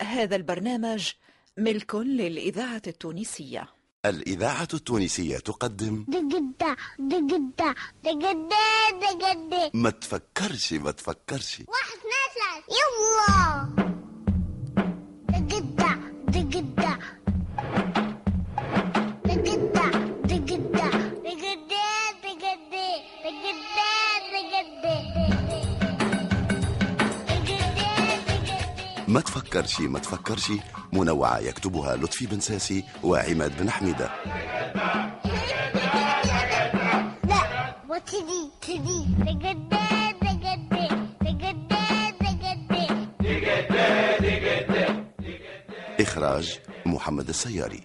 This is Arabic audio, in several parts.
هذا البرنامج ملك للإذاعة التونسية. الإذاعة التونسية تقدم دقدة دقدة دقدة دقدة. ما تفكرش ما تفكرش. واحد اثنين ثلاثة. يلا. تفكرش ما تفكرش. منوعة يكتبها لطفي بن ساسي وعماد بن حميدة. لا وتدي تدي دقدة إخراج محمد السياري.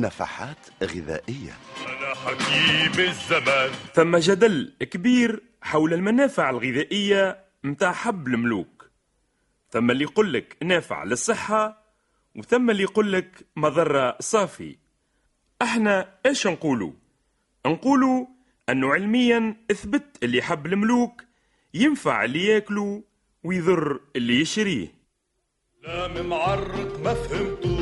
نفحات غذائية. أنا حكيم الزمان. ثم جدل كبير حول المنافع الغذائية متاع حب الملوك ثم اللي يقول لك نافع للصحة وثم اللي يقول لك مضرة صافي. إحنا إيش نقولوا؟ نقولوا انه علميا اثبت اللي حب الملوك ينفع اللي ياكله ويضر اللي يشريه. لا معرق ما لك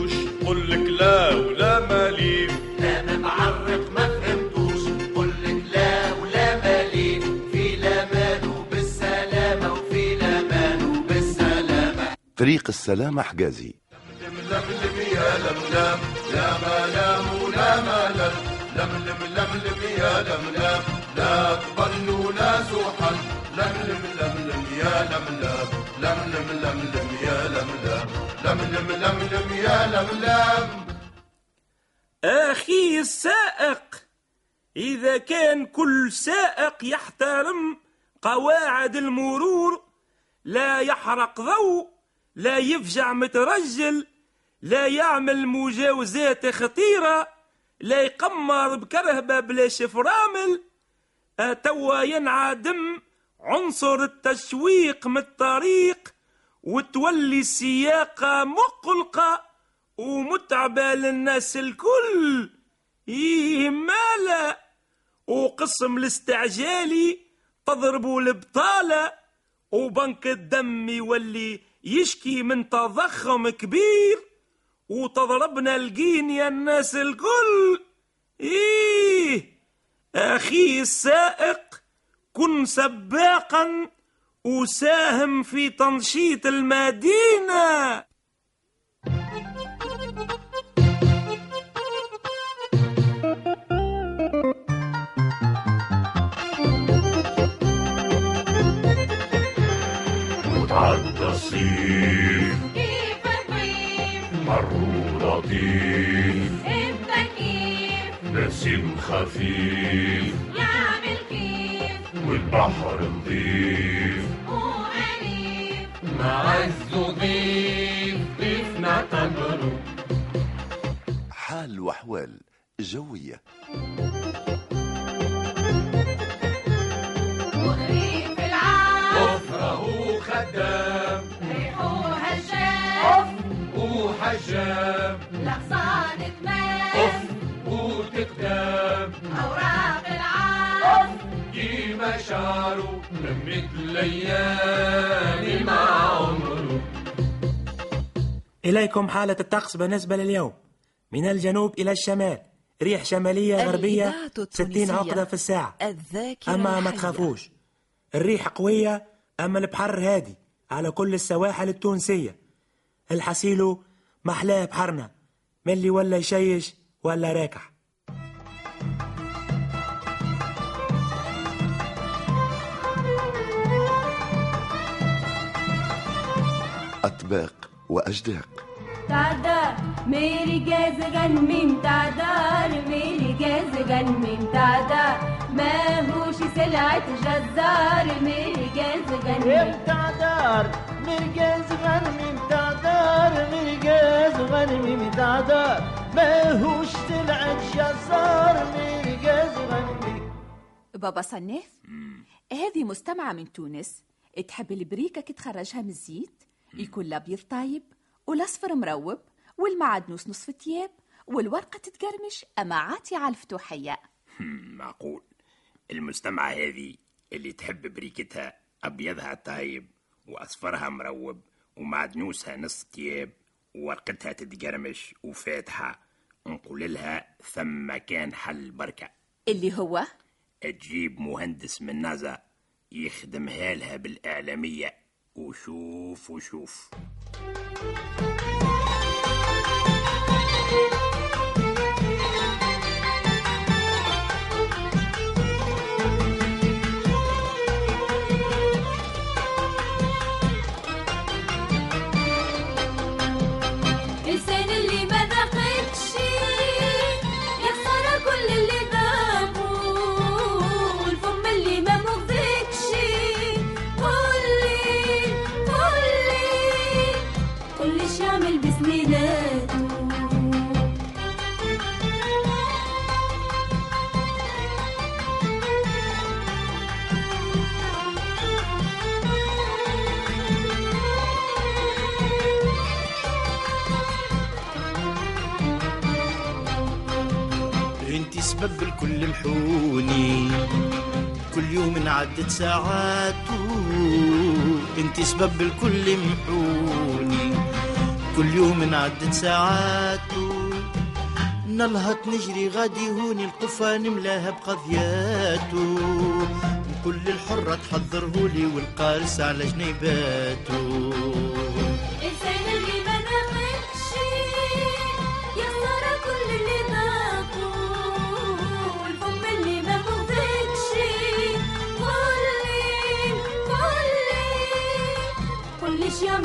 لا ولا مالي لا معرق ما فهمتوش قل لك لا ولا مالي في لامان وبالسلامة وفي لامان وبالسلامة فريق السلامة حجازي لملم يا لملم لا ملام ولا ملل لملم لملم يا لملم لا قبل ولا زحل لملم لملم يا لملم لملم لملم يا لملم لملم لملم يا لملم أخي السائق إذا كان كل سائق يحترم قواعد المرور لا يحرق ضوء لا يفجع مترجل لا يعمل مجاوزات خطيرة لا يقمر بكرهبة بلا شفرامل. توا ينعدم عنصر التشويق من الطريق وتولي السياقة مقلقة. ومتعبة للناس الكل. مالا. وقسم الاستعجالي تضربوا البطالة وبنك الدم يولي يشكي من تضخم كبير. وتضربنا الجين يا الناس الكل. إيه أخي السائق كن سباقا وساهم في تنشيط المدينة. الصيف كيف حر لطيف إنت كيف؟ نسيم خفيف. يعمل كيف؟ والبحر نظيف وأليف معز ضيف ضيف نعتبره حال وأحوال جوية. وحجام الأغصان تمام وتقدام أوراق العام كيما شعره مثل ليالي مع عمره. إليكم حالة الطقس بالنسبة لليوم. من الجنوب إلى الشمال ريح شمالية غربية الإذاعة 60 التونسية. عقدة في الساعة. الذاكرة أما ما. تخافوش الريح قوية أما البحر هادي على كل السواحل التونسية. الحسيلو محلاه بحرنا. من اللي ولا يشيش ولا راكح. أطباق وأجداق. تعدار ميري جاز गन मीम تعدار ميري جاز गन मीम تعدار ما هوش سلعة جزار. ميري جاز गन إيه تعدار ميري جاز गन تعدار إمتى دار غنمي متعدار ماهوش طلعت جزار مرقاز غنمي. بابا صناف هذه مستمعة من تونس تحب البريكة كي تخرجها من الزيت؟ يكون الأبيض طايب والأصفر مروب والمعدنوس نصف تياب والورقة تتقرمش أما عاتي على الفتوحية. معقول. المستمعة هذه اللي تحب بريكتها أبيضها طايب وأصفرها مروب ومعدنوسها نص تياب وورقتها تتقرمش وفاتحة نقول لها ثم كان حل بركة. اللي هو؟ تجيب مهندس من نازا يخدمها لها بالإعلامية. وشوف وشوف. انت سبب الكل محوني كل يوم عدت ساعاته انت سبب الكل محوني. كل يوم عدت ساعاته نلهط نجري غادي هوني القفا نملاها بقضياته. كل الحرة تحضرهولي والقارس على جنيباته.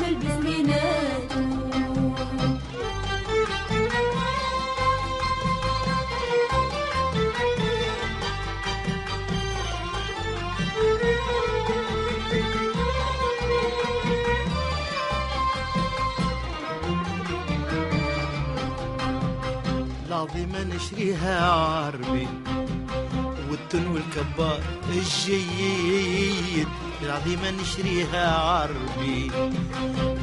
يعمل بزميناته العظيمة نشريها عربي والتن والكبار الجيد. العظيمة نشريها عربي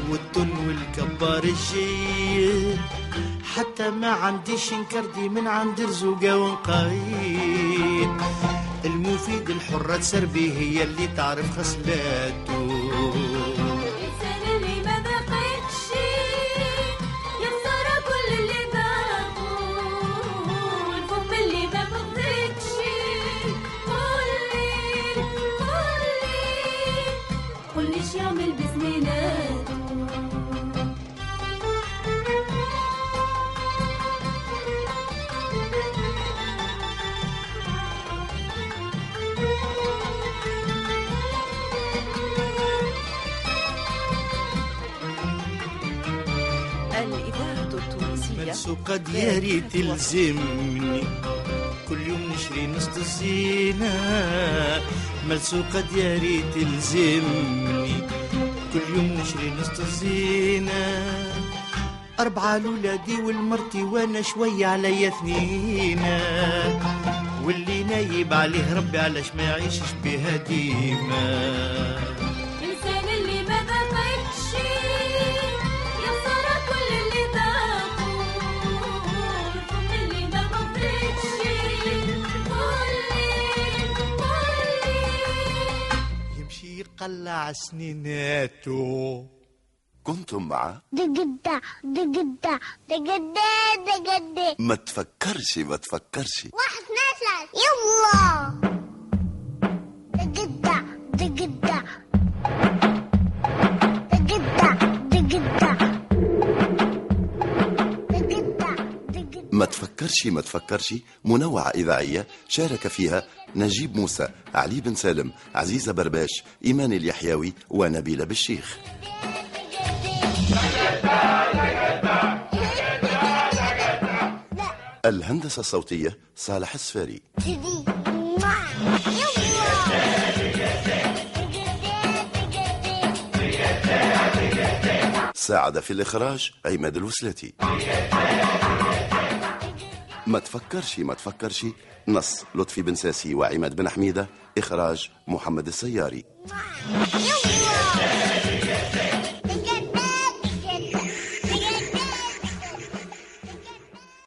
والتن والكبار الجيد. حتى ما عنديش نكردي من عند رزوقة ونقيد المفيد الحرة تسربي هي اللي تعرف خصلاته التونسية ملسوقة دياري تلزمني كل يوم نشري نص الزينة ملسوقة دياري تلزمني كل يوم نشري نص الزينة أربعة لولادي والمرتي وأنا شوية عليا اثنين. واللي نايب عليه ربي علاش ما يعيشش بها ديما. يقلع سنيناته كنتم مع دقدة دقدة دقدة دقدة. ما تفكرش ما تفكرش. واحد اثنين ثلاثة. يلا. دقدة دقدة. دقدة دقدة. دقدة دقدة. ما تفكرش ما تفكرش. منوعة إذاعية شارك فيها نجيب موسى علي بن سالم عزيزة برباش إيمان اليحيوي ونبيلة بالشيخ الهندسة الصوتية صالح السفاري ساعد في الإخراج عماد الوسلاتي. ما تفكرش ما تفكرش. نص لطفي بن ساسي وعماد بن حميدة إخراج محمد السياري.